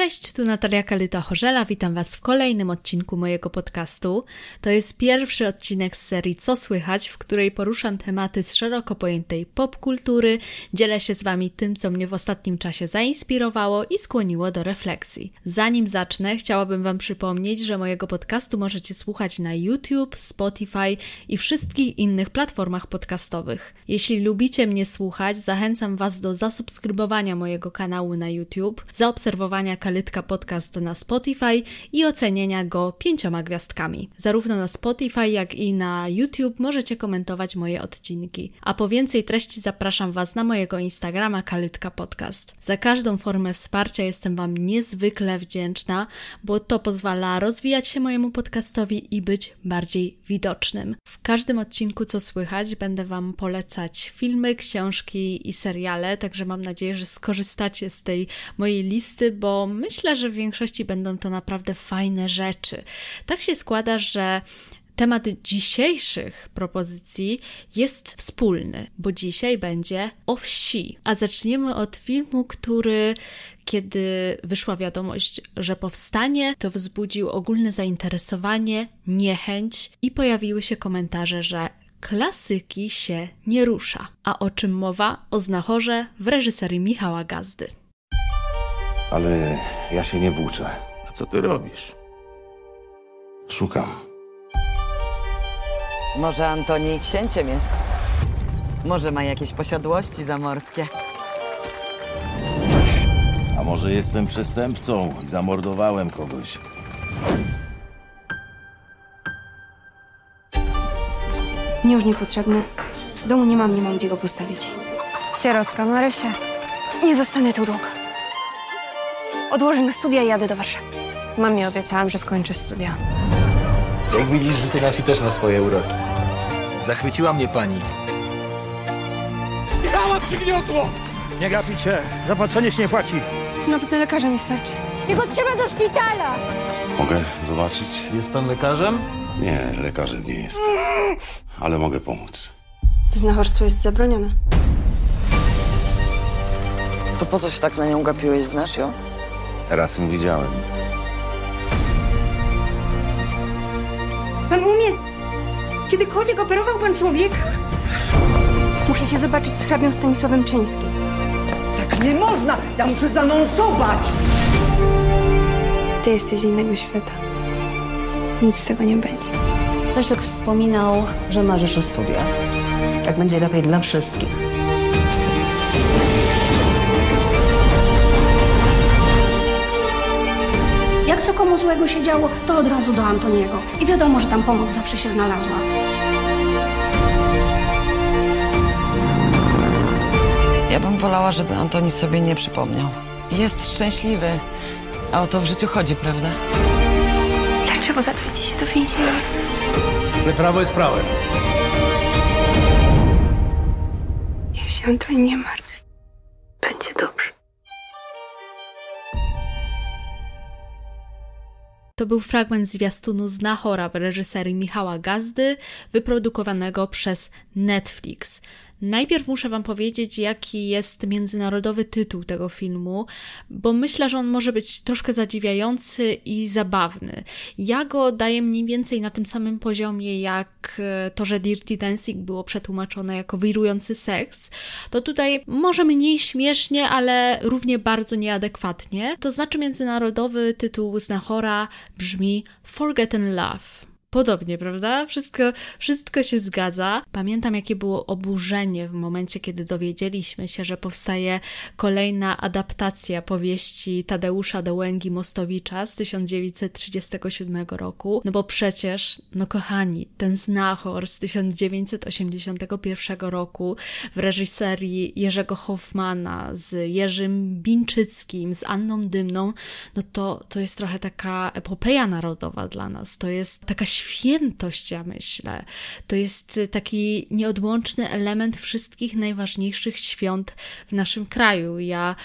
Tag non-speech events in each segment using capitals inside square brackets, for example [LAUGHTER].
Cześć, tu Natalia Kalyta-Chorzela, witam Was w kolejnym odcinku mojego podcastu. To jest pierwszy odcinek z serii Co Słychać, w której poruszam tematy z szeroko pojętej popkultury, dzielę się z Wami tym, co mnie w ostatnim czasie zainspirowało i skłoniło do refleksji. Zanim zacznę, chciałabym Wam przypomnieć, że mojego podcastu możecie słuchać na YouTube, Spotify i wszystkich innych platformach podcastowych. Jeśli lubicie mnie słuchać, zachęcam Was do zasubskrybowania mojego kanału na YouTube, zaobserwowania Kalytka Podcast na Spotify i ocenienia go pięcioma gwiazdkami. Zarówno na Spotify, jak i na YouTube możecie komentować moje odcinki. A po więcej treści zapraszam Was na mojego Instagrama Kalytka Podcast. Za każdą formę wsparcia jestem Wam niezwykle wdzięczna, bo to pozwala rozwijać się mojemu podcastowi i być bardziej widocznym. W każdym odcinku, co słychać, będę Wam polecać filmy, książki i seriale, także mam nadzieję, że skorzystacie z tej mojej listy, bo myślę, że w większości będą to naprawdę fajne rzeczy. Tak się składa, że temat dzisiejszych propozycji jest wspólny, bo dzisiaj będzie o wsi. A zaczniemy od filmu, który kiedy wyszła wiadomość, że powstanie, to wzbudził ogólne zainteresowanie, niechęć i pojawiły się komentarze, że klasyki się nie rusza. A o czym mowa? O znachorze w reżyserii Michała Gazdy. Ale ja się nie włóczę. A co ty robisz? Szukam. Może Antoni księciem jest? Może ma jakieś posiadłości zamorskie? A może jestem przestępcą i zamordowałem kogoś? Mnie już niepotrzebny. W domu nie mam, nie mam gdzie go postawić. Sierotka, Marysia. Nie zostanę tu długo. Odłożę na studia i jadę do Warszawy. Mamie obiecałam, że skończę studia. Jak widzisz, życie na wsi też ma swoje uroki. Zachwyciła mnie pani. Nie gapicie, zapłacenie się nie płaci. Nawet na lekarza nie starczy. Jego trzeba do szpitala! Mogę zobaczyć? Jest pan lekarzem? Nie, lekarzem nie jest. Ale mogę pomóc. Znachorstwo jest zabronione. To po co się tak na nią gapiłeś? Znasz ją? Raz ją widziałem. Pan umie... Kiedykolwiek operował pan człowieka? Muszę się zobaczyć z hrabią Stanisławem Czyńskim. Tak nie można! Ja muszę zanonsować! Ty jesteś z innego świata. Nic z tego nie będzie. Leszek wspominał, że marzysz o studiach. Tak będzie lepiej dla wszystkich. Komu złego się działo, to od razu do Antoniego. I wiadomo, że tam pomoc zawsze się znalazła. Ja bym wolała, żeby Antoni sobie nie przypomniał. Jest szczęśliwy, a o to w życiu chodzi, prawda? Dlaczego zatwiecie się do więzienia? Ale prawo jest prawem. Niech się Antoni nie martwi. To był fragment zwiastunu Znachora w reżyserii Michała Gazdy, wyprodukowanego przez Netflix. Najpierw muszę Wam powiedzieć, jaki jest międzynarodowy tytuł tego filmu, bo myślę, że on może być troszkę zadziwiający i zabawny. Ja go daję mniej więcej na tym samym poziomie, jak e, to, że Dirty Dancing było przetłumaczone jako wirujący seks. To tutaj może mniej śmiesznie, ale równie bardzo nieadekwatnie. To znaczy, międzynarodowy tytuł Znachora brzmi Forgotten Love. Podobnie, prawda? Wszystko, wszystko się zgadza. Pamiętam, jakie było oburzenie w momencie, kiedy dowiedzieliśmy się, że powstaje kolejna adaptacja powieści Tadeusza Dołęgi Mostowicza z 1937 roku. No bo przecież, no kochani, ten znachor z 1981 roku w reżyserii Jerzego Hoffmana z Jerzym Binczyckim, z Anną Dymną, no to, to jest trochę taka epopeja narodowa dla nas. To jest taka świętość, ja myślę. To jest taki nieodłączny element wszystkich najważniejszych świąt w naszym kraju. Ja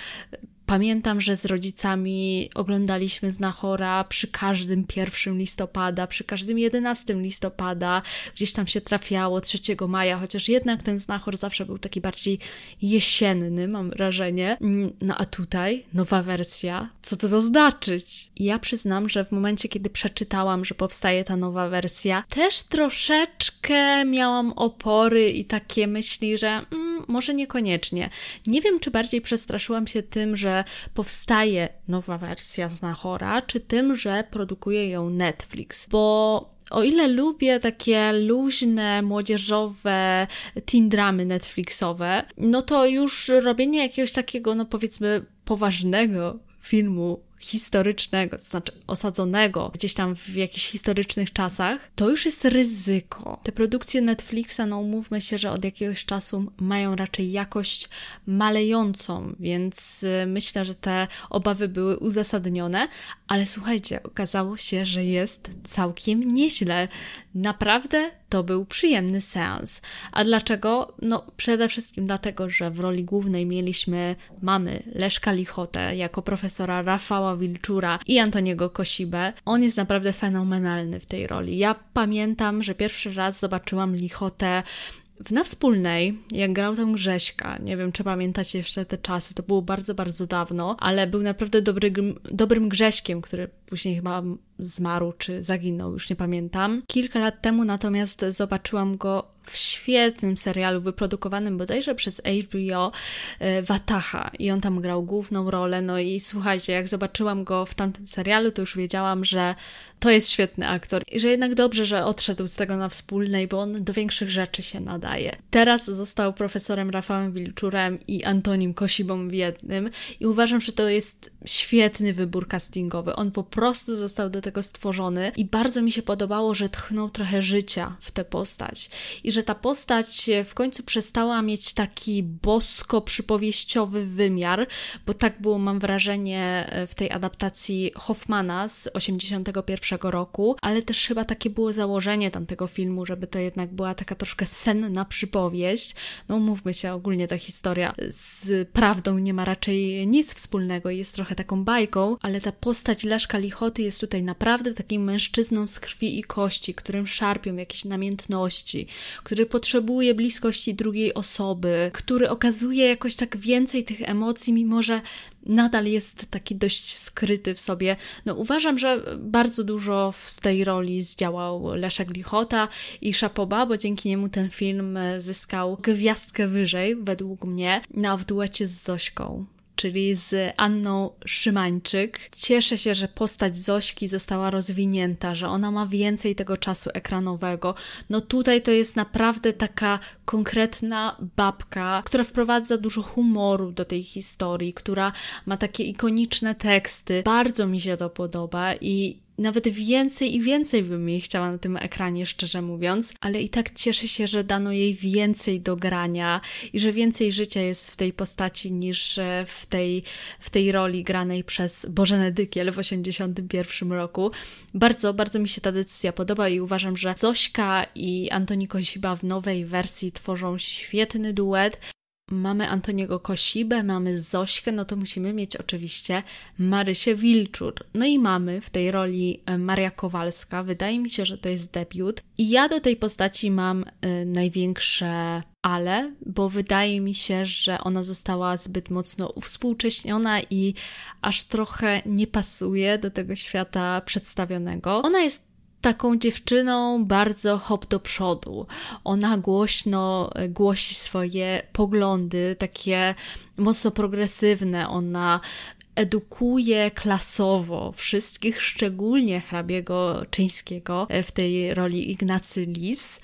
Pamiętam, że z rodzicami oglądaliśmy Znachora przy każdym 1 listopada, przy każdym 11 listopada, gdzieś tam się trafiało 3 maja, chociaż jednak ten Znachor zawsze był taki bardziej jesienny, mam wrażenie. Mm, no a tutaj nowa wersja, co to znaczyć? I ja przyznam, że w momencie, kiedy przeczytałam, że powstaje ta nowa wersja, też troszeczkę miałam opory i takie myśli, że mm, może niekoniecznie. Nie wiem, czy bardziej przestraszyłam się tym, że powstaje nowa wersja Znachora, czy tym, że produkuje ją Netflix, bo o ile lubię takie luźne, młodzieżowe teen dramy Netflixowe, no to już robienie jakiegoś takiego, no powiedzmy, poważnego filmu historycznego, to znaczy osadzonego gdzieś tam w jakichś historycznych czasach, to już jest ryzyko. Te produkcje Netflixa, no umówmy się, że od jakiegoś czasu mają raczej jakość malejącą, więc y, myślę, że te obawy były uzasadnione, ale słuchajcie, okazało się, że jest całkiem nieźle. Naprawdę to był przyjemny seans. A dlaczego? No, przede wszystkim dlatego, że w roli głównej mieliśmy mamy Leszka Lichotę jako profesora Rafała Wilczura i Antoniego Kosibę. On jest naprawdę fenomenalny w tej roli. Ja pamiętam, że pierwszy raz zobaczyłam Lichotę w Na Wspólnej, jak grał tam Grześka, nie wiem, czy pamiętacie jeszcze te czasy, to było bardzo, bardzo dawno, ale był naprawdę dobry, dobrym Grześkiem, który później chyba zmarł czy zaginął, już nie pamiętam. Kilka lat temu natomiast zobaczyłam go w świetnym serialu wyprodukowanym bodajże przez HBO e, Wataha i on tam grał główną rolę. No i słuchajcie, jak zobaczyłam go w tamtym serialu, to już wiedziałam, że to jest świetny aktor i że jednak dobrze, że odszedł z tego na wspólnej, bo on do większych rzeczy się nadaje. Teraz został profesorem Rafałem Wilczurem i Antonim Kosibą w jednym i uważam, że to jest świetny wybór castingowy. On po prostu został do tego stworzony i bardzo mi się podobało, że tchnął trochę życia w tę postać i że ta postać w końcu przestała mieć taki bosko-przypowieściowy wymiar, bo tak było, mam wrażenie, w tej adaptacji Hoffmana z 81 roku, ale też chyba takie było założenie tamtego filmu, żeby to jednak była taka troszkę senna przypowieść. No mówmy się, ogólnie ta historia z prawdą nie ma raczej nic wspólnego jest trochę taką bajką, ale ta postać Leszka Lichoty jest tutaj naprawdę takim mężczyzną z krwi i kości, którym szarpią jakieś namiętności, który potrzebuje bliskości drugiej osoby, który okazuje jakoś tak więcej tych emocji, mimo że nadal jest taki dość skryty w sobie. No uważam, że bardzo dużo w tej roli zdziałał Leszek Lichota i Szapoba, bo dzięki niemu ten film zyskał gwiazdkę wyżej, według mnie, na w duecie z Zośką czyli z Anną Szymańczyk. Cieszę się, że postać Zośki została rozwinięta, że ona ma więcej tego czasu ekranowego. No tutaj to jest naprawdę taka konkretna babka, która wprowadza dużo humoru do tej historii, która ma takie ikoniczne teksty. Bardzo mi się to podoba i nawet więcej i więcej bym jej chciała na tym ekranie, szczerze mówiąc, ale i tak cieszę się, że dano jej więcej do grania i że więcej życia jest w tej postaci niż e, w tej, w tej roli granej przez Bożenę Dykiel w 1981 roku. Bardzo, bardzo mi się ta decyzja podoba i uważam, że Zośka i Antoni Koziba w nowej wersji tworzą świetny duet mamy Antoniego Kosibę, mamy Zośkę, no to musimy mieć oczywiście Marysię Wilczur. No i mamy w tej roli e, Maria Kowalska. Wydaje mi się, że to jest debiut. I ja do tej postaci mam y, największe ale, bo wydaje mi się, że ona została zbyt mocno uwspółcześniona i aż trochę nie pasuje do tego świata przedstawionego. Ona jest taką dziewczyną bardzo hop do przodu. Ona głośno e, głosi swoje poglądy, takie mocno progresywne. Ona edukuje klasowo wszystkich, szczególnie hrabiego Czyńskiego e, w tej roli Ignacy Lis.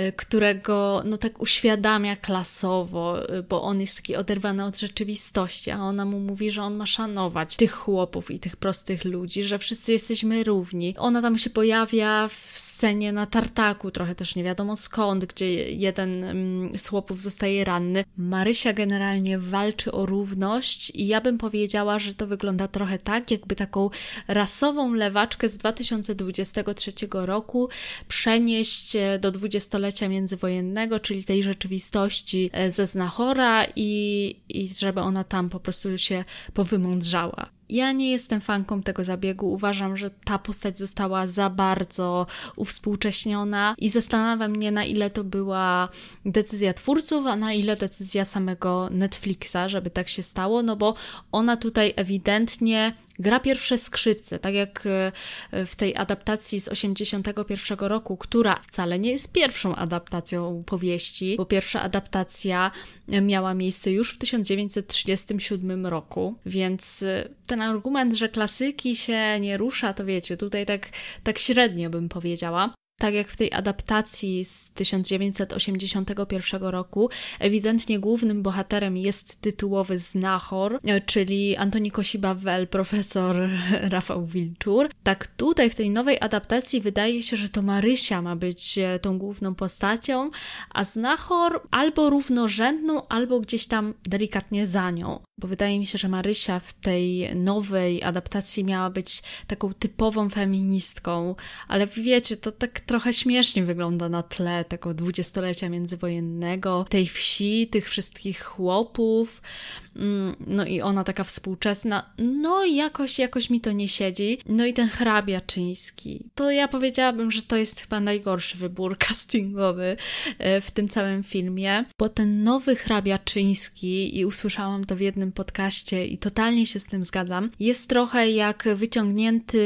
Y, którego no tak uświadamia klasowo, y, bo on jest taki oderwany od rzeczywistości, a ona mu mówi, że on ma szanować tych chłopów i tych prostych ludzi, że wszyscy jesteśmy równi. Ona tam się pojawia w scenie na tartaku, trochę też nie wiadomo skąd, gdzie jeden mm, z chłopów zostaje ranny. Marysia generalnie walczy o równość i ja bym powiedziała, że to wygląda trochę tak, jakby taką rasową lewaczkę z 2023 roku przenieść e, do 20 dwudziestolecia międzywojennego, czyli tej rzeczywistości e, ze Znachora i, i żeby ona tam po prostu się powymądrzała. Ja nie jestem fanką tego zabiegu. Uważam, że ta postać została za bardzo uwspółcześniona i zastanawia mnie, na ile to była decyzja twórców, a na ile decyzja samego Netflixa, żeby tak się stało, no bo ona tutaj ewidentnie gra pierwsze skrzypce, tak jak e, w tej adaptacji z 81 roku, która wcale nie jest pierwszą adaptacją powieści, bo pierwsza adaptacja miała miejsce już w 1937 roku, więc e, ten argument, że klasyki się nie rusza, to wiecie, tutaj tak, tak średnio bym powiedziała tak jak w tej adaptacji z 1981 roku, ewidentnie głównym bohaterem jest tytułowy znachor, czyli Antoni Kosiba-Wel, profesor [LAUGHS] Rafał Wilczur. Tak tutaj w tej nowej adaptacji wydaje się, że to Marysia ma być e, tą główną postacią, a znachor albo równorzędną, albo gdzieś tam delikatnie za nią. Bo wydaje mi się, że Marysia w tej nowej adaptacji miała być taką typową feministką, ale wiecie, to tak trochę śmiesznie wygląda na tle tego dwudziestolecia międzywojennego, tej wsi, tych wszystkich chłopów, mm, no i ona taka współczesna, no jakoś, jakoś mi to nie siedzi. No i ten hrabia czyński, to ja powiedziałabym, że to jest chyba najgorszy wybór [LAUGHS] castingowy e, w tym całym filmie, bo ten nowy hrabia czyński, i usłyszałam to w jednym podcaście i totalnie się z tym zgadzam, jest trochę jak wyciągnięty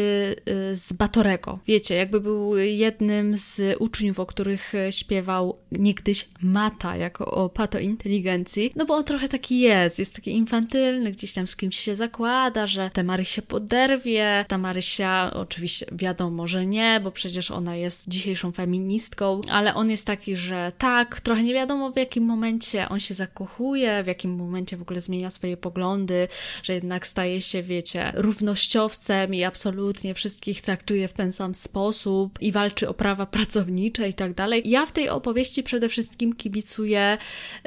e, z Batorego. Wiecie, jakby był jednym z uczniów, o których śpiewał niegdyś Mata, jako o pato inteligencji, no bo on trochę taki jest, jest taki infantylny, gdzieś tam z kimś się zakłada, że ta Marysia poderwie, ta Marysia oczywiście wiadomo, że nie, bo przecież ona jest dzisiejszą feministką, ale on jest taki, że tak, trochę nie wiadomo w jakim momencie on się zakochuje, w jakim momencie w ogóle zmienia swoje poglądy, że jednak staje się, wiecie, równościowcem i absolutnie wszystkich traktuje w ten sam sposób i walczy o prawa pracownicze i tak dalej. Ja w tej opowieści przede wszystkim kibicuję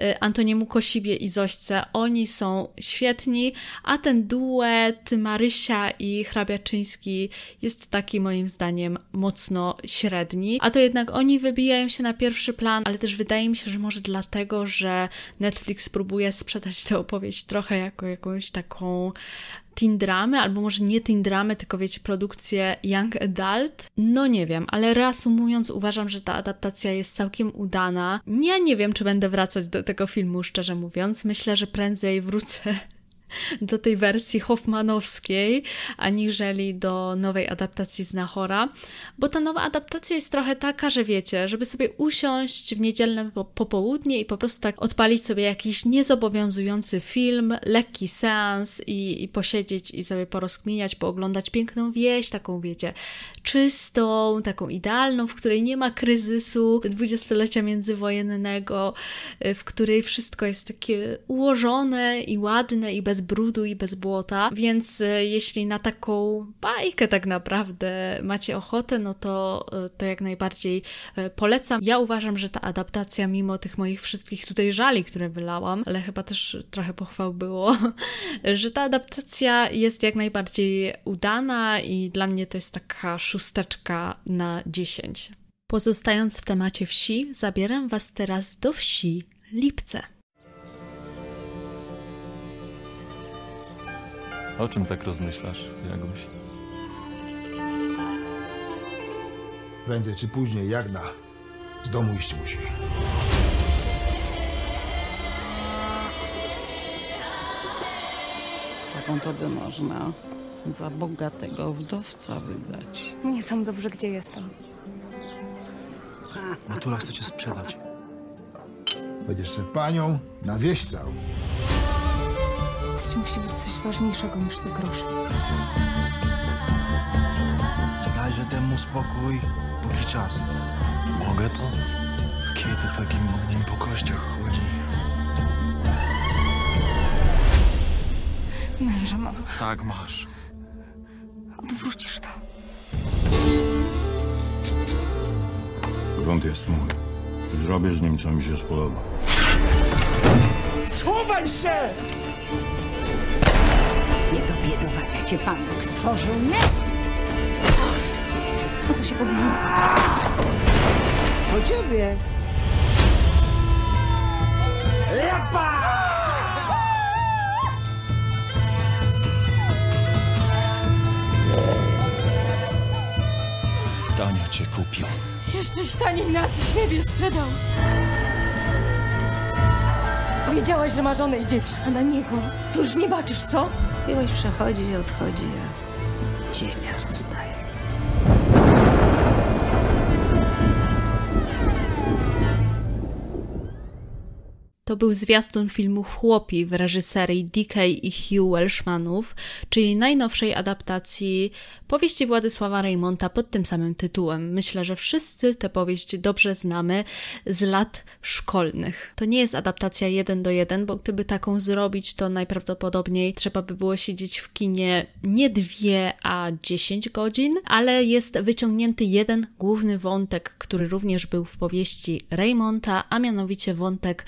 y, Antoniemu Kosibie i Zośce. Oni są świetni, a ten duet Marysia i Hrabiaczyński jest taki moim zdaniem mocno średni. A to jednak oni wybijają się na pierwszy plan, ale też wydaje mi się, że może dlatego, że Netflix próbuje sprzedać tę opowieść trochę jako jakąś taką teen dramy, albo może nie teen dramy, tylko wiecie, produkcję young adult. No nie wiem, ale reasumując, uważam, że ta adaptacja jest całkiem udana. Ja nie wiem, czy będę wracać do tego filmu, szczerze mówiąc. Myślę, że prędzej wrócę do tej wersji Hoffmanowskiej, aniżeli do nowej adaptacji z Nahora, bo ta nowa adaptacja jest trochę taka, że wiecie, żeby sobie usiąść w niedzielne popołudnie i po prostu tak odpalić sobie jakiś niezobowiązujący film, lekki seans i, i posiedzieć i sobie porozkminiać, pooglądać piękną wieś, taką wiecie, czystą, taką idealną, w której nie ma kryzysu dwudziestolecia międzywojennego, w której wszystko jest takie ułożone i ładne i bez brudu i bez błota, więc e, jeśli na taką bajkę tak naprawdę macie ochotę, no to, e, to jak najbardziej e, polecam. Ja uważam, że ta adaptacja, mimo tych moich wszystkich tutaj żali, które wylałam, ale chyba też trochę pochwał było, [LAUGHS] że ta adaptacja jest jak najbardziej udana i dla mnie to jest taka szósteczka na 10. Pozostając w temacie wsi, zabieram Was teraz do wsi Lipce. O czym tak rozmyślasz, Jaguś? Prędzej czy później Jagna z domu iść musi. Taką to by można za bogatego wdowca wydać. Nie tam dobrze, gdzie jestem. Natura chce cię sprzedać. Będziesz se panią na wieś całą. Musi być coś ważniejszego niż te grosze. Dajże temu spokój, póki czas. Mogę to? Kiedy takim ogniem po kościach chodzi? Męża mam. Tak masz. Odwrócisz to. Grunt jest mój. Zrobię z nim, co mi się spodoba. Schowaj się! Nie do Pan Bóg stworzył, nie? Po co się powinien? Po ciebie! Lepa! Tania cię kupił. Jeszcze taniej nas siebie sprzedał. Wiedziałaś, że ma żonę i dzieci, a na niego to już nie baczysz, co? Miłość przechodzi i odchodzi, a ziemia zostaje. To był zwiastun filmu Chłopi w reżyserii DK i Hugh Welshmanów, czyli najnowszej adaptacji powieści Władysława Reymonta pod tym samym tytułem. Myślę, że wszyscy tę powieść dobrze znamy z lat szkolnych. To nie jest adaptacja jeden do jeden, bo gdyby taką zrobić, to najprawdopodobniej trzeba by było siedzieć w kinie nie dwie, a dziesięć godzin, ale jest wyciągnięty jeden główny wątek, który również był w powieści Reymonta, a mianowicie wątek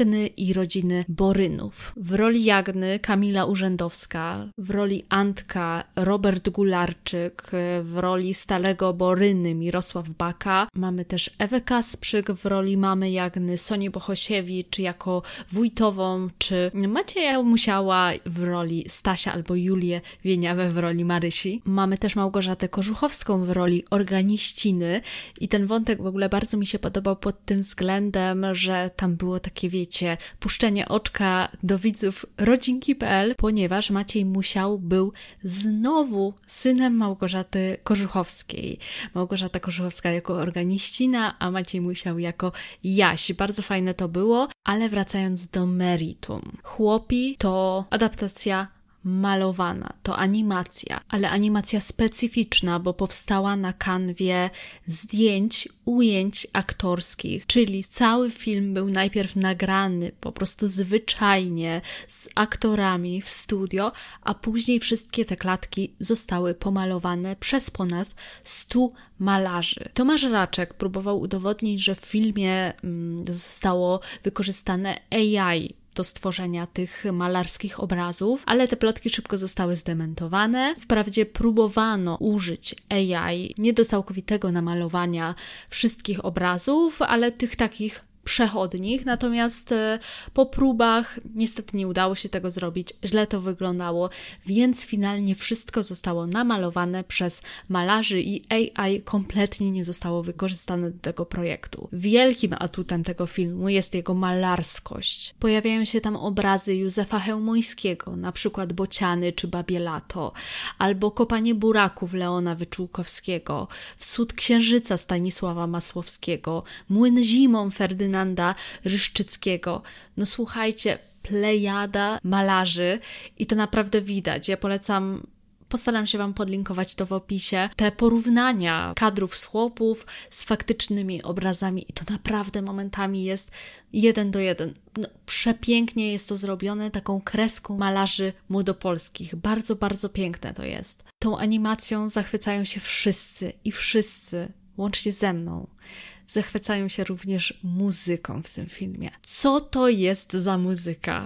Jagny i rodziny Borynów. W roli Jagny Kamila Urzędowska, w roli Antka Robert Gularczyk, w roli Stalego Boryny Mirosław Baka. Mamy też Ewę Kasprzyk w roli mamy Jagny, Sonię Bohosiewicz jako wójtową, czy Macieja Musiała w roli Stasia albo Julię Wieniawę w roli Marysi. Mamy też Małgorzatę Kożuchowską w roli organiściny i ten wątek w ogóle bardzo mi się podobał pod tym względem, że tam było takie, wiecie, puszczenie oczka do widzów rodzinki.pl, ponieważ Maciej Musiał był znowu synem Małgorzaty Kożuchowskiej. Małgorzata Kożuchowska jako organiścina, a Maciej Musiał jako Jaś. Bardzo fajne to było, ale wracając do meritum. Chłopi to adaptacja malowana, to animacja, ale animacja specyficzna, bo powstała na kanwie zdjęć, ujęć aktorskich, czyli cały film był najpierw nagrany po prostu zwyczajnie z aktorami w studio, a później wszystkie te klatki zostały pomalowane przez ponad 100 malarzy. Tomasz Raczek próbował udowodnić, że w filmie mm, zostało wykorzystane AI do stworzenia tych malarskich obrazów, ale te plotki szybko zostały zdementowane. Wprawdzie próbowano użyć AI nie do całkowitego namalowania wszystkich obrazów, ale tych takich przechodnich, natomiast e, po próbach niestety nie udało się tego zrobić, źle to wyglądało, więc finalnie wszystko zostało namalowane przez malarzy i AI kompletnie nie zostało wykorzystane do tego projektu. Wielkim atutem tego filmu jest jego malarskość. Pojawiają się tam obrazy Józefa Hełmońskiego, na przykład Bociany czy Babielato, albo Kopanie buraków Leona Wyczółkowskiego, Wsód Księżyca Stanisława Masłowskiego, Młyn zimą Ferdynanda Ferdynanda Ryszczyckiego. No słuchajcie, plejada malarzy i to naprawdę widać. Ja polecam Postaram się Wam podlinkować to w opisie. Te porównania kadrów z chłopów z faktycznymi obrazami i to naprawdę momentami jest jeden do jeden. No, przepięknie jest to zrobione taką kreską malarzy młodopolskich. Bardzo, bardzo piękne to jest. Tą animacją zachwycają się wszyscy i wszyscy, łącznie ze mną zachwycają się również muzyką w tym filmie. Co to jest za muzyka?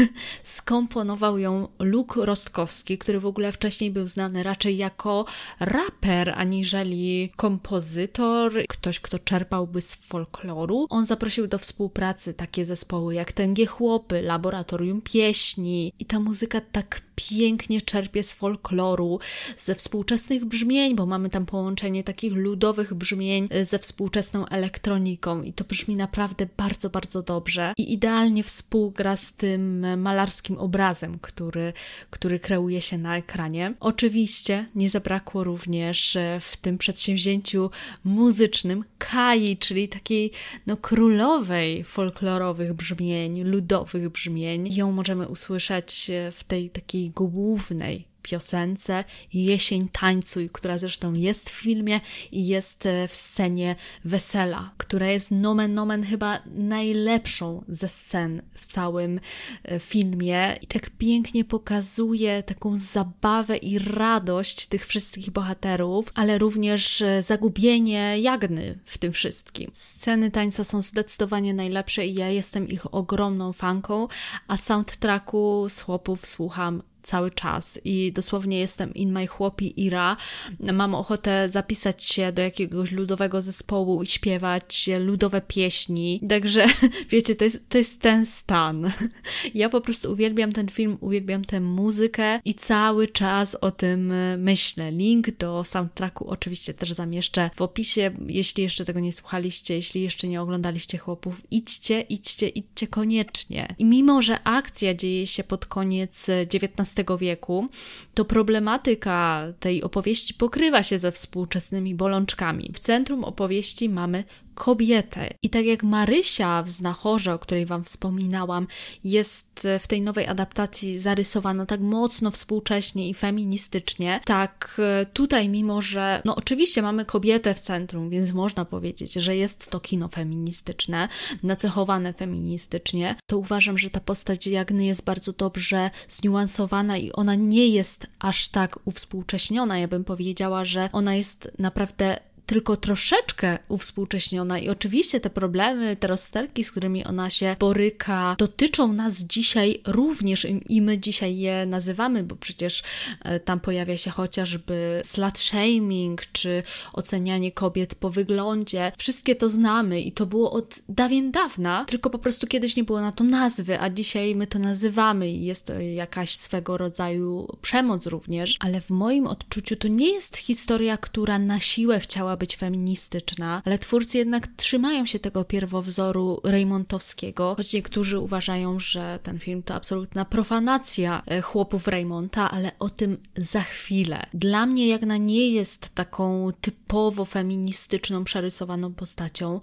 [LAUGHS] Skomponował ją Luke Rostkowski, który w ogóle wcześniej był znany raczej jako raper, aniżeli kompozytor, ktoś, kto czerpałby z folkloru. On zaprosił do współpracy takie zespoły jak Tęgie Chłopy, Laboratorium Pieśni i ta muzyka tak pięknie czerpie z folkloru, ze współczesnych brzmień, bo mamy tam połączenie takich ludowych brzmień ze współczesną elektroniką i to brzmi naprawdę bardzo, bardzo dobrze i idealnie współgra z tym malarskim obrazem, który, który kreuje się na ekranie. Oczywiście nie zabrakło również w tym przedsięwzięciu muzycznym Kai, czyli takiej no, królowej folklorowych brzmień, ludowych brzmień. Ją możemy usłyszeć w tej takiej głównej piosence Jesień tańcuj, która zresztą jest w filmie i jest e, w scenie wesela, która jest nomen nomen chyba najlepszą ze scen w całym e, filmie i tak pięknie pokazuje taką zabawę i radość tych wszystkich bohaterów, ale również e, zagubienie Jagny w tym wszystkim. Sceny tańca są zdecydowanie najlepsze i ja jestem ich ogromną fanką, a soundtracku z chłopów słucham cały czas i dosłownie jestem in my chłopi ira. Mam ochotę zapisać się do jakiegoś ludowego zespołu i śpiewać ludowe pieśni. Także [LAUGHS] wiecie, to jest, to jest ten stan. [LAUGHS] Ja po prostu uwielbiam ten film, uwielbiam tę muzykę i cały czas o tym myślę. Link do soundtracku oczywiście też zamieszczę w opisie. Jeśli jeszcze tego nie słuchaliście, jeśli jeszcze nie oglądaliście chłopów, idźcie, idźcie, idźcie koniecznie. I mimo, że akcja dzieje się pod koniec XIX wieku, to problematyka tej opowieści pokrywa się ze współczesnymi bolączkami. W centrum opowieści mamy kobietę. I tak jak Marysia w Znachorze, o której Wam wspominałam, jest w tej nowej adaptacji zarysowana tak mocno współcześnie i feministycznie, tak e, tutaj, mimo że, no oczywiście mamy kobietę w centrum, więc można powiedzieć, że jest to kino feministyczne, nacechowane feministycznie, to uważam, że ta postać Jagny jest bardzo dobrze zniuansowana i ona nie jest aż tak uwspółcześniona. Ja bym powiedziała, że ona jest naprawdę tylko troszeczkę uwspółcześniona i oczywiście te problemy, te rozsterki, z którymi ona się boryka, dotyczą nas dzisiaj również i my dzisiaj je nazywamy, bo przecież e, tam pojawia się chociażby slut shaming, czy ocenianie kobiet po wyglądzie. Wszystkie to znamy i to było od dawien dawna, tylko po prostu kiedyś nie było na to nazwy, a dzisiaj my to nazywamy i jest to jakaś swego rodzaju przemoc również, ale w moim odczuciu to nie jest historia, która na siłę chciała być feministyczna, ale twórcy jednak trzymają się tego pierwowzoru Raymontowskiego, choć niektórzy uważają, że ten film to absolutna profanacja e, chłopów Raymonta, ale o tym za chwilę. Dla mnie Jagna nie jest taką typowo feministyczną, przerysowaną postacią,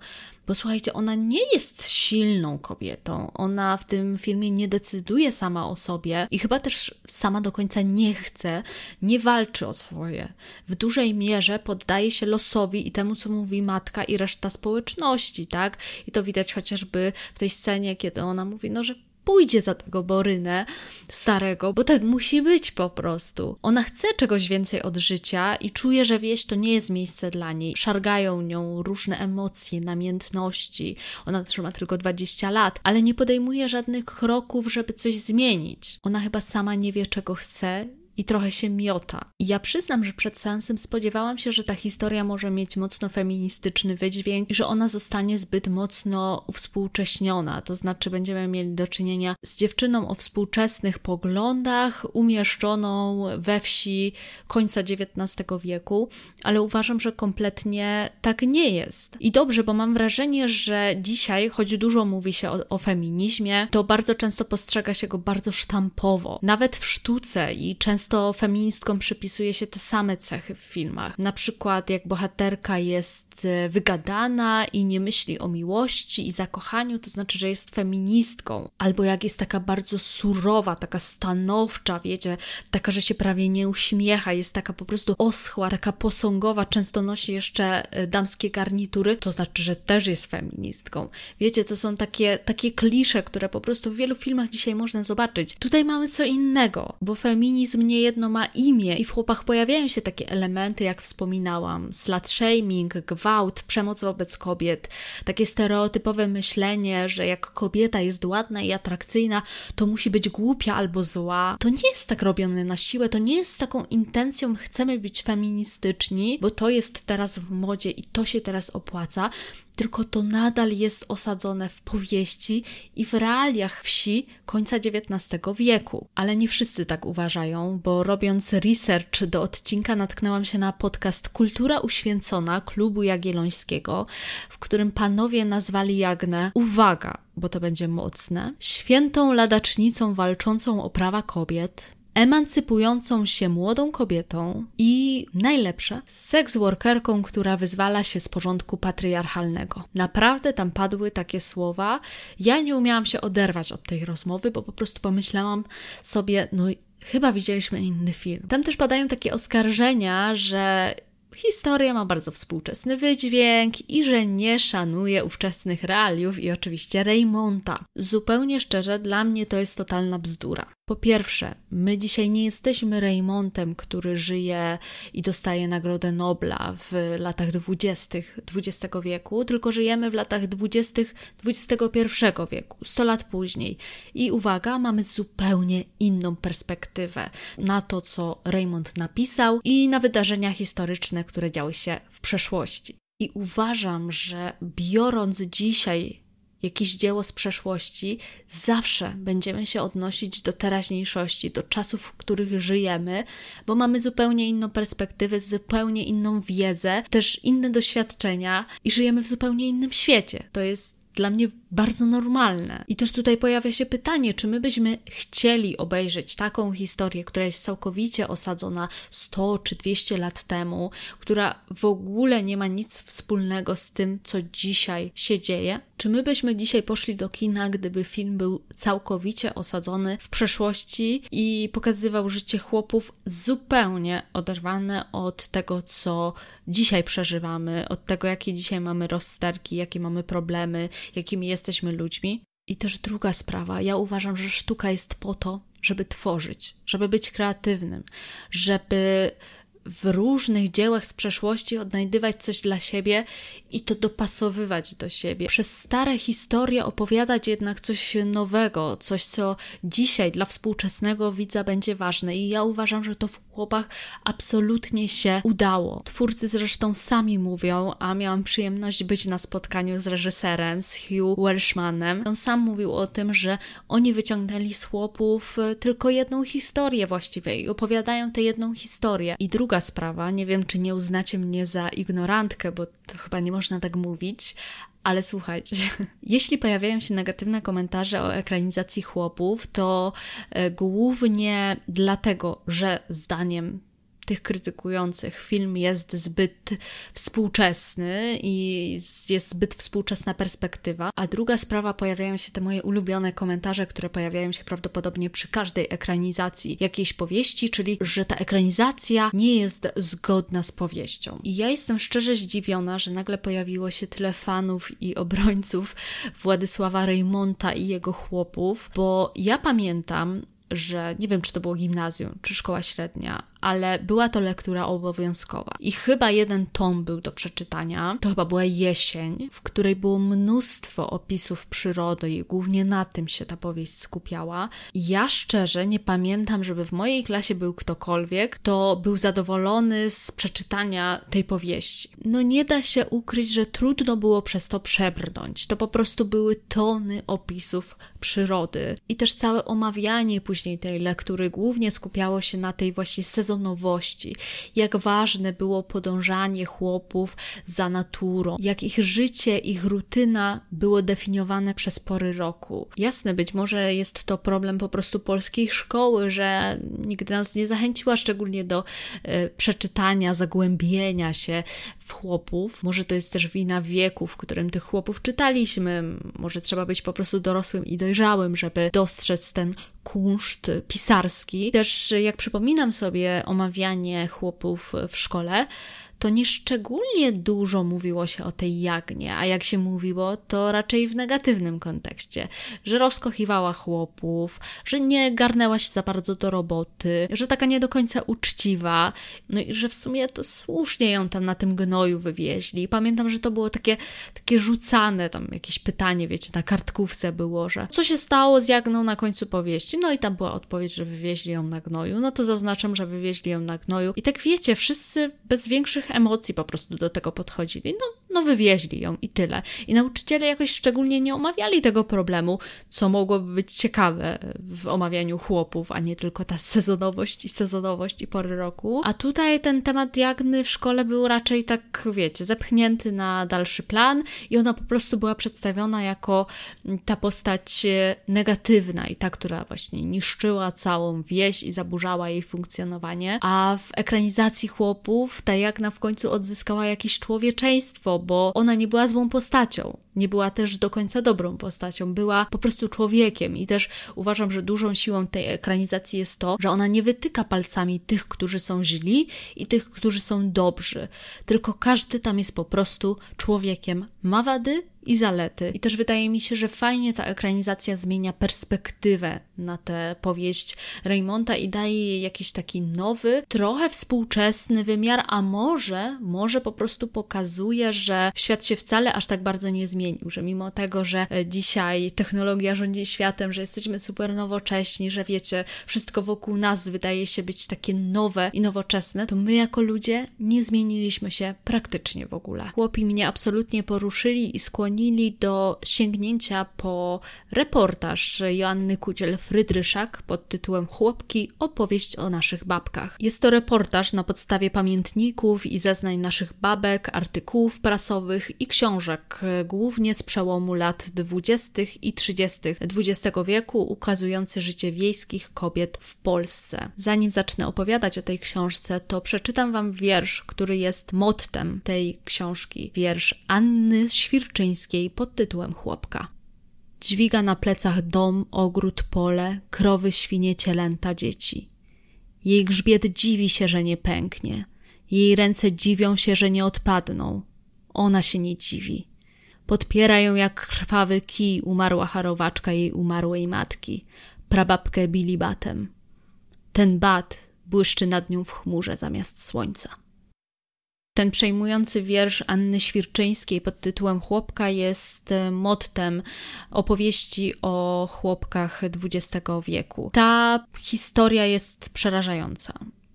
bo słuchajcie, ona nie jest silną kobietą. Ona w tym filmie nie decyduje sama o sobie i chyba też sama do końca nie chce, nie walczy o swoje. W dużej mierze poddaje się losowi i temu, co mówi matka i reszta społeczności, tak? I to widać chociażby w tej scenie, kiedy ona mówi, no, że pójdzie za tego Borynę starego, bo tak musi być po prostu. Ona chce czegoś więcej od życia i czuje, że wieś to nie jest miejsce dla niej. Szargają nią różne emocje, namiętności. Ona też ma tylko 20 lat, ale nie podejmuje żadnych kroków, żeby coś zmienić. Ona chyba sama nie wie, czego chce i trochę się miota. I ja przyznam, że przed seansem spodziewałam się, że ta historia może mieć mocno feministyczny wydźwięk i że ona zostanie zbyt mocno uwspółcześniona. To znaczy, będziemy mieli do czynienia z dziewczyną o współczesnych poglądach, umieszczoną we wsi końca XIX wieku, ale uważam, że kompletnie tak nie jest. I dobrze, bo mam wrażenie, że dzisiaj, choć dużo mówi się o, o feminizmie, to bardzo często postrzega się go bardzo sztampowo. Nawet w sztuce i często często feministkom przypisuje się te same cechy w filmach. Na przykład jak bohaterka jest e, wygadana i nie myśli o miłości i zakochaniu, to znaczy, że jest feministką. Albo jak jest taka bardzo surowa, taka stanowcza, wiecie, taka, że się prawie nie uśmiecha, jest taka po prostu oschła, taka posągowa, często nosi jeszcze e, damskie garnitury, to znaczy, że też jest feministką. Wiecie, to są takie, takie klisze, które po prostu w wielu filmach dzisiaj można zobaczyć. Tutaj mamy co innego, bo feminizm nie jedno ma imię i w chłopach pojawiają się takie elementy, jak wspominałam, slut shaming, gwałt, przemoc wobec kobiet, takie stereotypowe myślenie, że jak kobieta jest ładna i atrakcyjna, to musi być głupia albo zła. To nie jest tak robione na siłę, to nie jest taką intencją chcemy być feministyczni, bo to jest teraz w modzie i to się teraz opłaca, tylko to nadal jest osadzone w powieści i w realiach wsi końca XIX wieku. Ale nie wszyscy tak uważają, bo robiąc research do odcinka natknęłam się na podcast Kultura Uświęcona Klubu Jagiellońskiego, w którym panowie nazwali Jagnę, uwaga, bo to będzie mocne, świętą ladacznicą walczącą o prawa kobiet, emancypującą się młodą kobietą i najlepsze, seksworkerką, która wyzwala się z porządku patriarchalnego. Naprawdę tam padły takie słowa. Ja nie umiałam się oderwać od tej rozmowy, bo po prostu pomyślałam sobie, no chyba widzieliśmy inny film. Tam też padają takie oskarżenia, że historia ma bardzo współczesny wydźwięk i że nie szanuje ówczesnych realiów i oczywiście Raymonta. Zupełnie szczerze, dla mnie to jest totalna bzdura. Po pierwsze, my dzisiaj nie jesteśmy Raymontem, który żyje i dostaje Nagrodę Nobla w latach dwudziestych XX wieku, tylko żyjemy w latach dwudziestych XXI wieku, 100 lat później. I uwaga, mamy zupełnie inną perspektywę na to, co Raymond napisał i na wydarzenia historyczne, które działy się w przeszłości. I uważam, że biorąc dzisiaj jakieś dzieło z przeszłości, zawsze będziemy się odnosić do teraźniejszości, do czasów, w których żyjemy, bo mamy zupełnie inną perspektywę, zupełnie inną wiedzę, też inne doświadczenia i żyjemy w zupełnie innym świecie. To jest dla mnie bardzo normalne. I też tutaj pojawia się pytanie, czy my byśmy chcieli obejrzeć taką historię, która jest całkowicie osadzona 100 czy 200 lat temu, która w ogóle nie ma nic wspólnego z tym, co dzisiaj się dzieje? Czy my byśmy dzisiaj poszli do kina, gdyby film był całkowicie osadzony w przeszłości i pokazywał życie chłopów zupełnie oderwane od tego, co dzisiaj przeżywamy, od tego, jakie dzisiaj mamy rozsterki, jakie mamy problemy, jakimi jesteśmy ludźmi? I też druga sprawa, ja uważam, że sztuka jest po to, żeby tworzyć, żeby być kreatywnym, żeby w różnych dziełach z przeszłości odnajdywać coś dla siebie i to dopasowywać do siebie. Przez stare historie opowiadać jednak coś nowego, coś, co dzisiaj dla współczesnego widza będzie ważne. I ja uważam, że to w chłopach absolutnie się udało. Twórcy zresztą sami mówią, a miałam przyjemność być na spotkaniu z reżyserem, z Hugh Welshmanem. On sam mówił o tym, że oni wyciągnęli z chłopów e, tylko jedną historię właściwie i opowiadają tę jedną historię. I druga sprawa, nie wiem, czy nie uznacie mnie za ignorantkę, bo to chyba nie można tak mówić, ale słuchajcie, [LAUGHS] jeśli pojawiają się negatywne komentarze o ekranizacji chłopów, to e, głównie dlatego, że zdaniem tych krytykujących film jest zbyt współczesny i jest zbyt współczesna perspektywa. A druga sprawa, pojawiają się te moje ulubione komentarze, które pojawiają się prawdopodobnie przy każdej ekranizacji jakiejś powieści, czyli że ta ekranizacja nie jest zgodna z powieścią. I ja jestem szczerze zdziwiona, że nagle pojawiło się tyle fanów i obrońców Władysława Reymonta i jego chłopów, bo ja pamiętam, że nie wiem, czy to było gimnazjum, czy szkoła średnia, ale była to lektura obowiązkowa. I chyba jeden tom był do przeczytania. To chyba była jesień, w której było mnóstwo opisów przyrody i głównie na tym się ta powieść skupiała. Ja szczerze nie pamiętam, żeby w mojej klasie był ktokolwiek, kto był zadowolony z przeczytania tej powieści. No nie da się ukryć, że trudno było przez to przebrnąć. To po prostu były tony opisów przyrody. I też całe omawianie później tej lektury głównie skupiało się na tej właśnie sezonowej sezonowości, jak ważne było podążanie chłopów za naturą, jak ich życie, ich rutyna było definiowane przez pory roku. Jasne, być może jest to problem po prostu polskiej szkoły, że nigdy nas nie zachęciła szczególnie do e, przeczytania, zagłębienia się w chłopów. Może to jest też wina wieku, w którym tych chłopów czytaliśmy. Może trzeba być po prostu dorosłym i dojrzałym, żeby dostrzec ten kunszt pisarski. Też jak przypominam sobie omawianie chłopów w szkole, to nieszczególnie dużo mówiło się o tej Jagnie, a jak się mówiło, to raczej w negatywnym kontekście, że rozkochiwała chłopów, że nie garnęła się za bardzo do roboty, że taka nie do końca uczciwa, no i że w sumie to słusznie ją tam na tym gnoju wywieźli. Pamiętam, że to było takie, takie rzucane, tam jakieś pytanie, wiecie, na kartkówce było, że co się stało z Jagną na końcu powieści? No i tam była odpowiedź, że wywieźli ją na gnoju, no to zaznaczam, że wywieźli ją na gnoju. I tak wiecie, wszyscy bez większych emocji po prostu do tego podchodzili. No, no wywieźli ją i tyle. I nauczyciele jakoś szczególnie nie omawiali tego problemu, co mogłoby być ciekawe w omawianiu chłopów, a nie tylko ta sezonowość i sezonowość i pory roku. A tutaj ten temat diagny w szkole był raczej tak, wiecie, zepchnięty na dalszy plan i ona po prostu była przedstawiona jako ta postać negatywna i ta, która właśnie niszczyła całą wieś i zaburzała jej funkcjonowanie. A w ekranizacji chłopów ta Jagna w końcu odzyskała jakieś człowieczeństwo, bo ona nie była złą postacią. Nie była też do końca dobrą postacią, była po prostu człowiekiem i też uważam, że dużą siłą tej ekranizacji jest to, że ona nie wytyka palcami tych, którzy są źli i tych, którzy są dobrzy, tylko każdy tam jest po prostu człowiekiem, ma wady, i zalety. I też wydaje mi się, że fajnie ta ekranizacja zmienia perspektywę na tę powieść Raymonta i daje jej jakiś taki nowy, trochę współczesny wymiar, a może, może po prostu pokazuje, że świat się wcale aż tak bardzo nie zmienił, że mimo tego, że e, dzisiaj technologia rządzi światem, że jesteśmy super nowocześni, że wiecie, wszystko wokół nas wydaje się być takie nowe i nowoczesne, to my jako ludzie nie zmieniliśmy się praktycznie w ogóle. Chłopi mnie absolutnie poruszyli i skłonili do sięgnięcia po reportaż Joanny Kuciel-Frydryszak pod tytułem Chłopki – opowieść o naszych babkach. Jest to reportaż na podstawie pamiętników i zeznań naszych babek, artykułów prasowych i książek, głównie z przełomu lat 20. i 30. XX wieku, ukazujący życie wiejskich kobiet w Polsce. Zanim zacznę opowiadać o tej książce, to przeczytam Wam wiersz, który jest mottem tej książki. Wiersz Anny Świrczyńskiej pod tytułem Chłopka. Dźwiga na plecach dom, ogród, pole, krowy, świnie, cielęta, dzieci. Jej grzbiet dziwi się, że nie pęknie. Jej ręce dziwią się, że nie odpadną. Ona się nie dziwi. Podpiera ją jak krwawy kij umarła harowaczka jej umarłej matki, prababkę bili batem. Ten bat błyszczy nad nią w chmurze zamiast słońca. Ten przejmujący wiersz Anny Świrczyńskiej pod tytułem Chłopka jest e, mottem opowieści o chłopkach XX wieku. Ta historia jest przerażająca.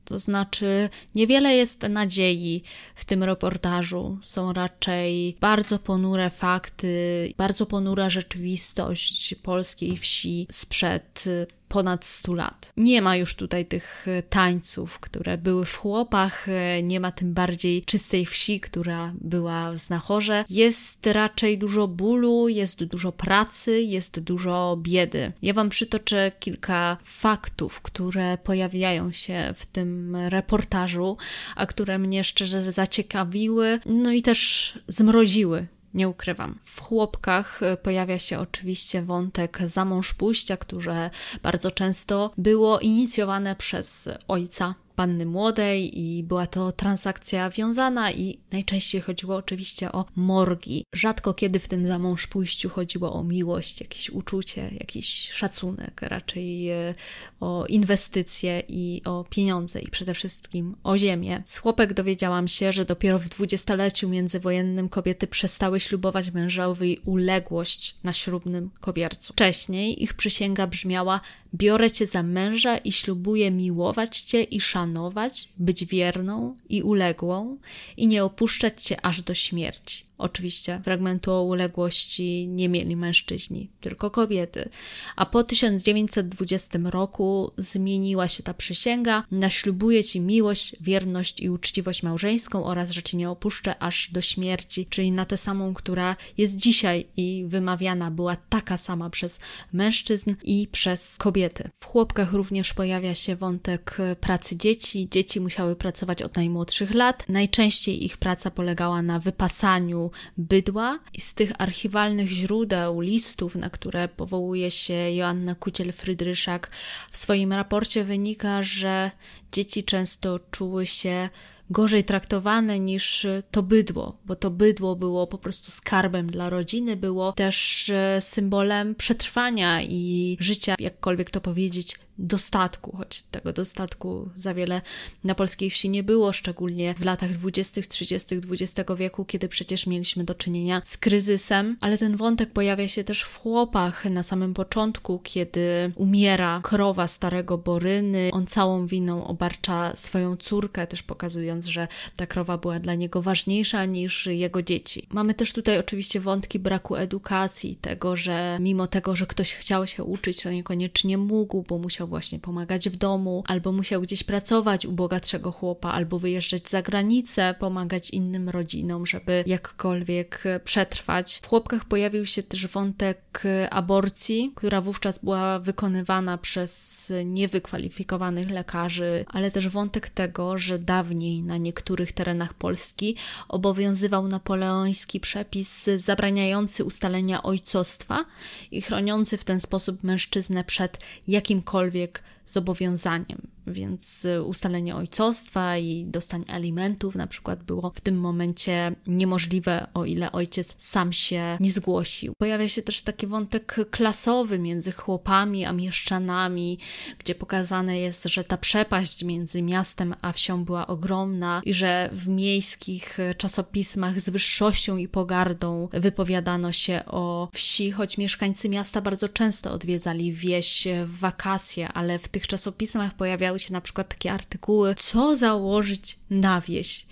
To znaczy, niewiele jest nadziei w tym reportażu. Są raczej bardzo ponure fakty, bardzo ponura rzeczywistość polskiej wsi sprzed ponad 100 lat. Nie ma już tutaj tych e, tańców, które były w chłopach, e, nie ma tym bardziej czystej wsi, która była w znachorze. Jest raczej dużo bólu, jest dużo pracy, jest dużo biedy. Ja Wam przytoczę kilka faktów, które pojawiają się w tym reportażu, a które mnie szczerze zaciekawiły, no i też zmroziły nie ukrywam. W chłopkach e, pojawia się oczywiście wątek zamąż pójścia, które bardzo często było inicjowane przez ojca panny młodej i była to transakcja wiązana i najczęściej chodziło oczywiście o morgi. Rzadko kiedy w tym zamąż pójściu chodziło o miłość, jakieś uczucie, jakiś szacunek, raczej e, o inwestycje i o pieniądze i przede wszystkim o ziemię. Z chłopek dowiedziałam się, że dopiero w dwudziestoleciu międzywojennym kobiety przestały ślubować mężowi uległość na ślubnym kobiercu. Wcześniej ich przysięga brzmiała Biorę cię za męża i ślubuję miłować cię i szanować, być wierną i uległą i nie opuszczać cię aż do śmierci. Oczywiście fragmentu o uległości nie mieli mężczyźni, tylko kobiety. A po 1920 roku zmieniła się ta przysięga na ślubuję ci miłość, wierność i uczciwość małżeńską oraz że cię nie opuszczę aż do śmierci, czyli na tę samą, która jest dzisiaj i wymawiana była taka sama przez mężczyzn i przez kobiety. W chłopkach również pojawia się wątek pracy dzieci. Dzieci musiały pracować od najmłodszych lat. Najczęściej ich praca polegała na wypasaniu bydła i z tych archiwalnych źródeł, listów, na które powołuje się Joanna Kuciel-Frydryszak w swoim raporcie wynika, że dzieci często czuły się gorzej traktowane niż to bydło, bo to bydło było po prostu skarbem dla rodziny, było też e, symbolem przetrwania i życia, jakkolwiek to powiedzieć, dostatku, choć tego dostatku za wiele na polskiej wsi nie było, szczególnie w latach 20., 30. XX wieku, kiedy przecież mieliśmy do czynienia z kryzysem, ale ten wątek pojawia się też w chłopach na samym początku, kiedy umiera krowa starego Boryny, on całą winą obarcza swoją córkę, też pokazując, że ta krowa była dla niego ważniejsza niż jego dzieci. Mamy też tutaj oczywiście wątki braku edukacji, tego, że mimo tego, że ktoś chciał się uczyć, to niekoniecznie mógł, bo musiał właśnie pomagać w domu, albo musiał gdzieś pracować u bogatszego chłopa, albo wyjeżdżać za granicę, pomagać innym rodzinom, żeby jakkolwiek przetrwać. W chłopkach pojawił się też wątek aborcji, która wówczas była wykonywana przez niewykwalifikowanych lekarzy, ale też wątek tego, że dawniej na niektórych terenach Polski obowiązywał napoleoński przepis zabraniający ustalenia ojcostwa i chroniący w ten sposób mężczyznę przed jakimkolwiek zobowiązaniem więc ustalenie ojcostwa i dostanie alimentów na przykład było w tym momencie niemożliwe, o ile ojciec sam się nie zgłosił. Pojawia się też taki wątek klasowy między chłopami a mieszczanami, gdzie pokazane jest, że ta przepaść między miastem a wsią była ogromna i że w miejskich czasopismach z wyższością i pogardą wypowiadano się o wsi, choć mieszkańcy miasta bardzo często odwiedzali wieś w wakacje, ale w tych czasopismach pojawiały się na przykład takie artykuły, co założyć na wieś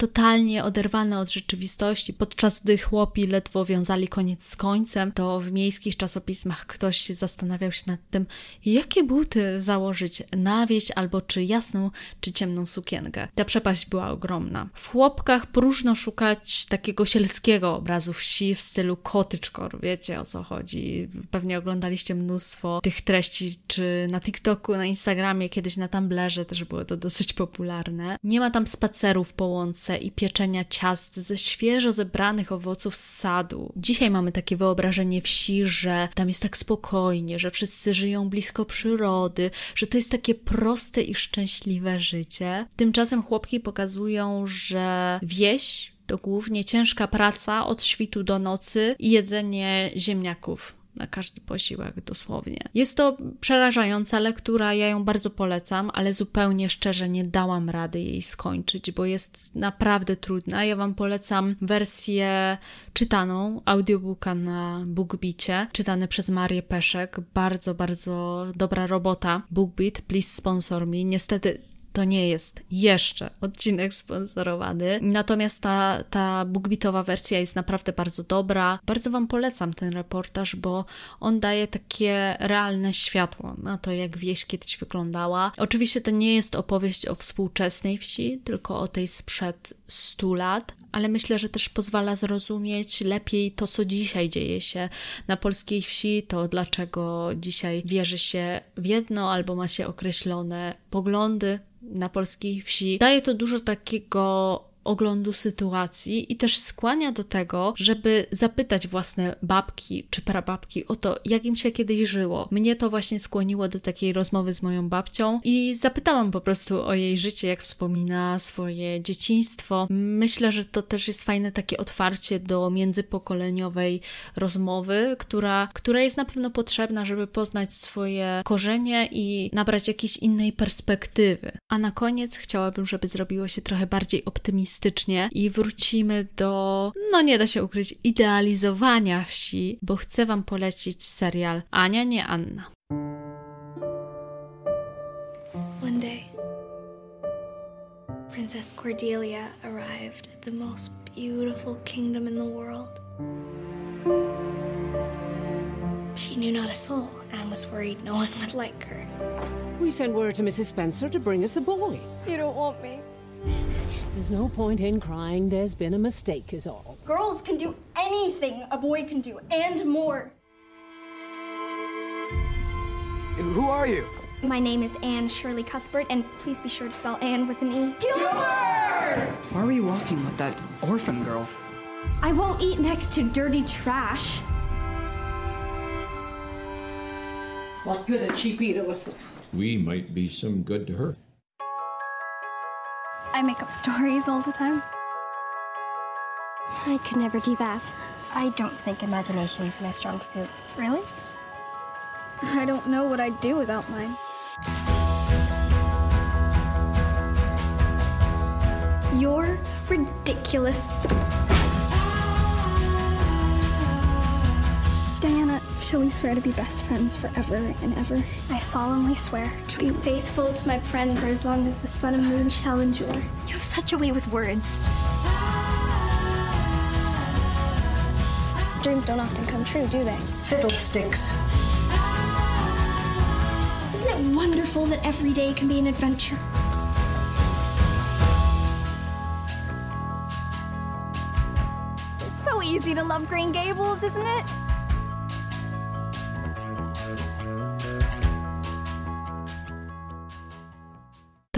totalnie oderwane od rzeczywistości. Podczas gdy chłopi ledwo wiązali koniec z końcem, to w miejskich czasopismach ktoś zastanawiał się nad tym, jakie buty założyć na wieś, albo czy jasną, czy ciemną sukienkę. Ta przepaść była ogromna. W chłopkach próżno szukać takiego sielskiego obrazu wsi w stylu cottagecore, wiecie o co chodzi. Pewnie oglądaliście mnóstwo tych treści, czy na TikToku, na Instagramie, kiedyś na Tumblerze też było to dosyć popularne. Nie ma tam spacerów po łące, i pieczenia ciast ze świeżo zebranych owoców z sadu. Dzisiaj mamy takie wyobrażenie wsi, że tam jest tak spokojnie, że wszyscy żyją blisko przyrody, że to jest takie proste i szczęśliwe życie. Tymczasem chłopki pokazują, że wieś to głównie ciężka praca od świtu do nocy i jedzenie ziemniaków na każdy posiłek dosłownie. Jest to przerażająca lektura, ja ją bardzo polecam, ale zupełnie szczerze nie dałam rady jej skończyć, bo jest naprawdę trudna. Ja Wam polecam wersję czytaną, audiobooka na BookBeacie, czytany przez Marię Peszek. Bardzo, bardzo dobra robota. BookBeat, please sponsor me. Niestety to nie jest jeszcze odcinek sponsorowany. Natomiast ta, ta bookbitowa wersja jest naprawdę bardzo dobra. Bardzo Wam polecam ten reportaż, bo on daje takie realne światło na to, jak wieś kiedyś wyglądała. Oczywiście to nie jest opowieść o współczesnej wsi, tylko o tej sprzed 100 lat, ale myślę, że też pozwala zrozumieć lepiej to, co dzisiaj dzieje się na polskiej wsi, to dlaczego dzisiaj wierzy się w jedno albo ma się określone poglądy na polskiej wsi. Daje to dużo takiego oglądu sytuacji i też skłania do tego, żeby zapytać własne babki czy prababki o to, jak im się kiedyś żyło. Mnie to właśnie skłoniło do takiej rozmowy z moją babcią i zapytałam po prostu o jej życie, jak wspomina swoje dzieciństwo. Myślę, że to też jest fajne takie otwarcie do międzypokoleniowej rozmowy, która, która jest na pewno potrzebna, żeby poznać swoje korzenie i nabrać jakiejś innej perspektywy. A na koniec chciałabym, żeby zrobiło się trochę bardziej optymistyczne i wrócimy do, no nie da się ukryć, idealizowania wsi, bo chcę Wam polecić serial Ania, nie Anna. One day, Princess Cordelia arrived at the most beautiful kingdom in the world. She knew not a soul and was worried no one would like her. We sent word to Mrs. Spencer to bring us a boy. You don't want me. There's no point in crying. There's been a mistake, is all. Girls can do anything a boy can do, and more. Who are you? My name is Anne Shirley Cuthbert, and please be sure to spell Anne with an E. Gilbert! Why are you walking with that orphan girl? I won't eat next to dirty trash. What good a cheap eater was. We might be some good to her. I make up [LAUGHS] stories all the time. I could never do that. I don't think imagination's my strong suit. Really? I don't know what I'd do without mine. You're ridiculous. Shall we swear to be best friends forever and ever? I solemnly swear to be faithful to my friend for as long as the sun and moon shall endure. You have such a way with words. Dreams don't often come true, do they? Fiddlesticks. Isn't it wonderful that every day can be an adventure? It's so easy to love Green Gables, isn't it?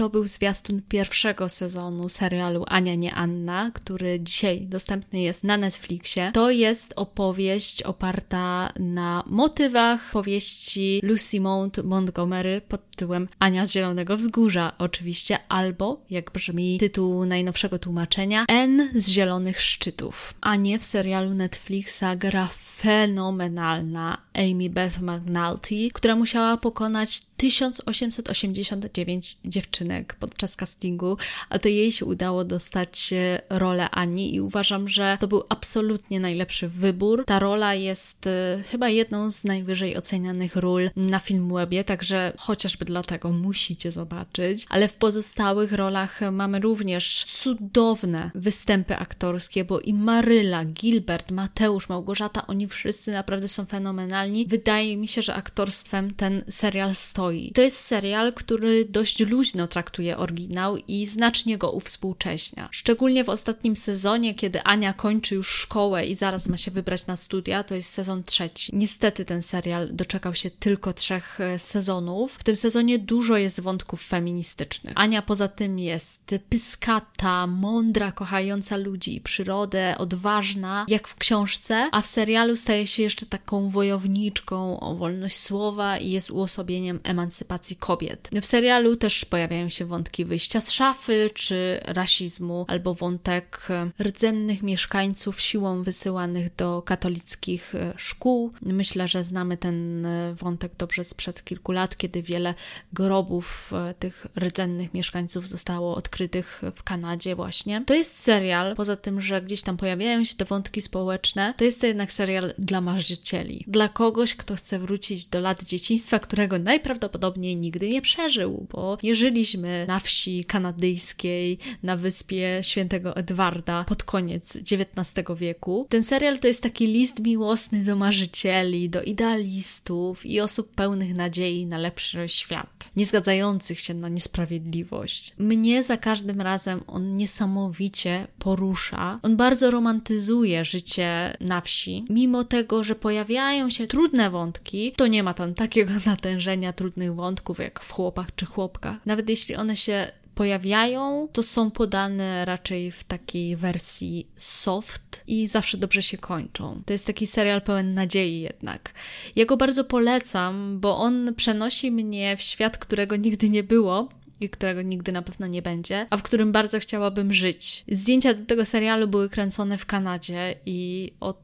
To był zwiastun pierwszego sezonu serialu Ania nie Anna, który dzisiaj dostępny jest na Netflixie. To jest opowieść oparta na motywach powieści Lucy Mount Montgomery pod tytułem Ania z Zielonego Wzgórza, oczywiście, albo, jak brzmi tytuł najnowszego tłumaczenia, N z Zielonych Szczytów. Anię w serialu Netflixa gra fenomenalna Amy Beth McNulty, która musiała pokonać 1889 dziewczynek podczas castingu, a to jej się udało dostać rolę Ani i uważam, że to był absolutnie najlepszy wybór. Ta rola jest y, chyba jedną z najwyżej ocenianych ról na Filmwebie, także chociażby dlatego musicie zobaczyć, ale w pozostałych rolach mamy również cudowne występy aktorskie, bo i Maryla, Gilbert, Mateusz, Małgorzata, oni wszyscy naprawdę są fenomenalni. Wydaje mi się, że aktorstwem ten serial stoi. To jest serial, który dość luźno traktuje oryginał i znacznie go uwspółcześnia. Szczególnie w ostatnim sezonie, kiedy Ania kończy już szkołę i zaraz ma się wybrać na studia, to jest sezon trzeci. Niestety ten serial doczekał się tylko trzech e, sezonów. W tym sezonie dużo jest wątków feministycznych. Ania poza tym jest pyskata, mądra, kochająca ludzi i przyrodę, odważna, jak w książce, a w serialu staje się jeszcze taką wojowniczką o wolność słowa i jest uosobieniem emancypacji kobiet. W serialu też pojawiają się wątki wyjścia z szafy, czy rasizmu, albo wątek rdzennych mieszkańców siłą wysyłanych do katolickich e, szkół. Myślę, że znamy ten e, wątek dobrze sprzed kilku lat, kiedy wiele grobów e, tych rdzennych mieszkańców zostało odkrytych w Kanadzie właśnie. To jest serial, poza tym, że gdzieś tam pojawiają się te wątki społeczne, to jest to jednak serial dla marzycieli. Dla kogoś, kto chce wrócić do lat dzieciństwa, którego najprawdopodobniej nigdy nie przeżył, bo nie żyliśmy na wsi kanadyjskiej, na wyspie świętego Edwarda pod koniec XIX wieku. Ten serial to jest taki list miłosny do marzycieli, do idealistów i osób pełnych nadziei na lepszy świat, nie zgadzających się na niesprawiedliwość. Mnie za każdym razem on niesamowicie porusza. On bardzo romantyzuje życie na wsi, mimo tego, że pojawiają się trudne wątki, to nie ma tam takiego [LAUGHS] natężenia trudnych wątków jak w chłopach czy chłopkach. Nawet jeśli one się pojawiają, to są podane raczej w takiej wersji soft i zawsze dobrze się kończą. To jest taki serial pełen nadziei jednak. Ja go bardzo polecam, bo on przenosi mnie w świat, którego nigdy nie było, i którego nigdy na pewno nie będzie, a w którym bardzo chciałabym żyć. Zdjęcia do tego serialu były kręcone w Kanadzie i od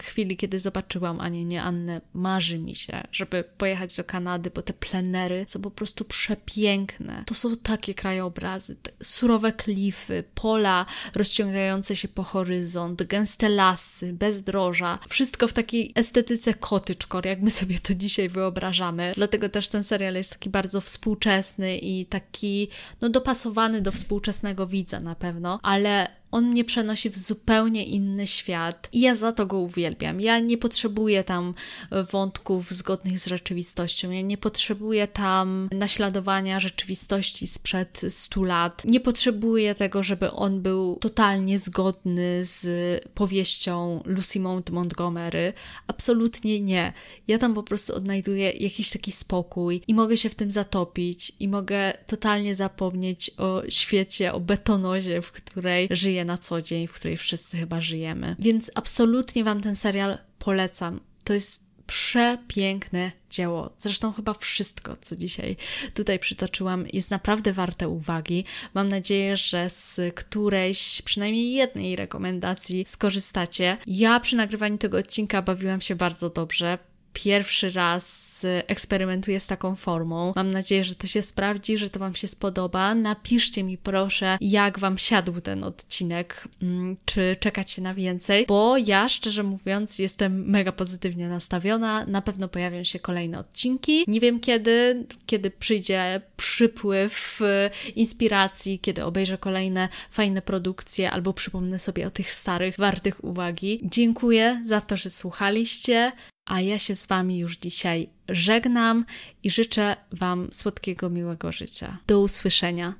chwili, kiedy zobaczyłam Anię, nie Annę, marzy mi się, żeby pojechać do Kanady, bo te plenery są po prostu przepiękne. To są takie krajobrazy, surowe klify, pola rozciągające się po horyzont, gęste lasy, bezdroża. Wszystko w takiej estetyce cottagecore, jak my sobie to dzisiaj wyobrażamy. Dlatego też ten serial jest taki bardzo współczesny i taki, no, dopasowany do współczesnego widza na pewno, ale on mnie przenosi w zupełnie inny świat i ja za to go uwielbiam. Ja nie potrzebuję tam wątków zgodnych z rzeczywistością, ja nie potrzebuję tam naśladowania rzeczywistości sprzed 100 lat. Nie potrzebuję tego, żeby on był totalnie zgodny z powieścią Lucy Mount Montgomery. Absolutnie nie. Ja tam po prostu odnajduję jakiś taki spokój i mogę się w tym zatopić i mogę totalnie zapomnieć o świecie, o betonozie, w której żyję na co dzień, w której wszyscy chyba żyjemy. Więc absolutnie Wam ten serial polecam. To jest przepiękne dzieło. Zresztą chyba wszystko, co dzisiaj tutaj przytoczyłam, jest naprawdę warte uwagi. Mam nadzieję, że z którejś, przynajmniej jednej rekomendacji skorzystacie. Ja przy nagrywaniu tego odcinka bawiłam się bardzo dobrze. Pierwszy raz eksperymentuję z taką formą. Mam nadzieję, że to się sprawdzi, że to Wam się spodoba. Napiszcie mi proszę, jak Wam siadł ten odcinek, mm, czy czekacie na więcej, bo ja szczerze mówiąc jestem mega pozytywnie nastawiona. Na pewno pojawią się kolejne odcinki. Nie wiem kiedy, kiedy przyjdzie przypływ y, inspiracji, kiedy obejrzę kolejne fajne produkcje albo przypomnę sobie o tych starych, wartych uwagi. Dziękuję za to, że słuchaliście. A ja się z Wami już dzisiaj żegnam i życzę Wam słodkiego, miłego życia. Do usłyszenia.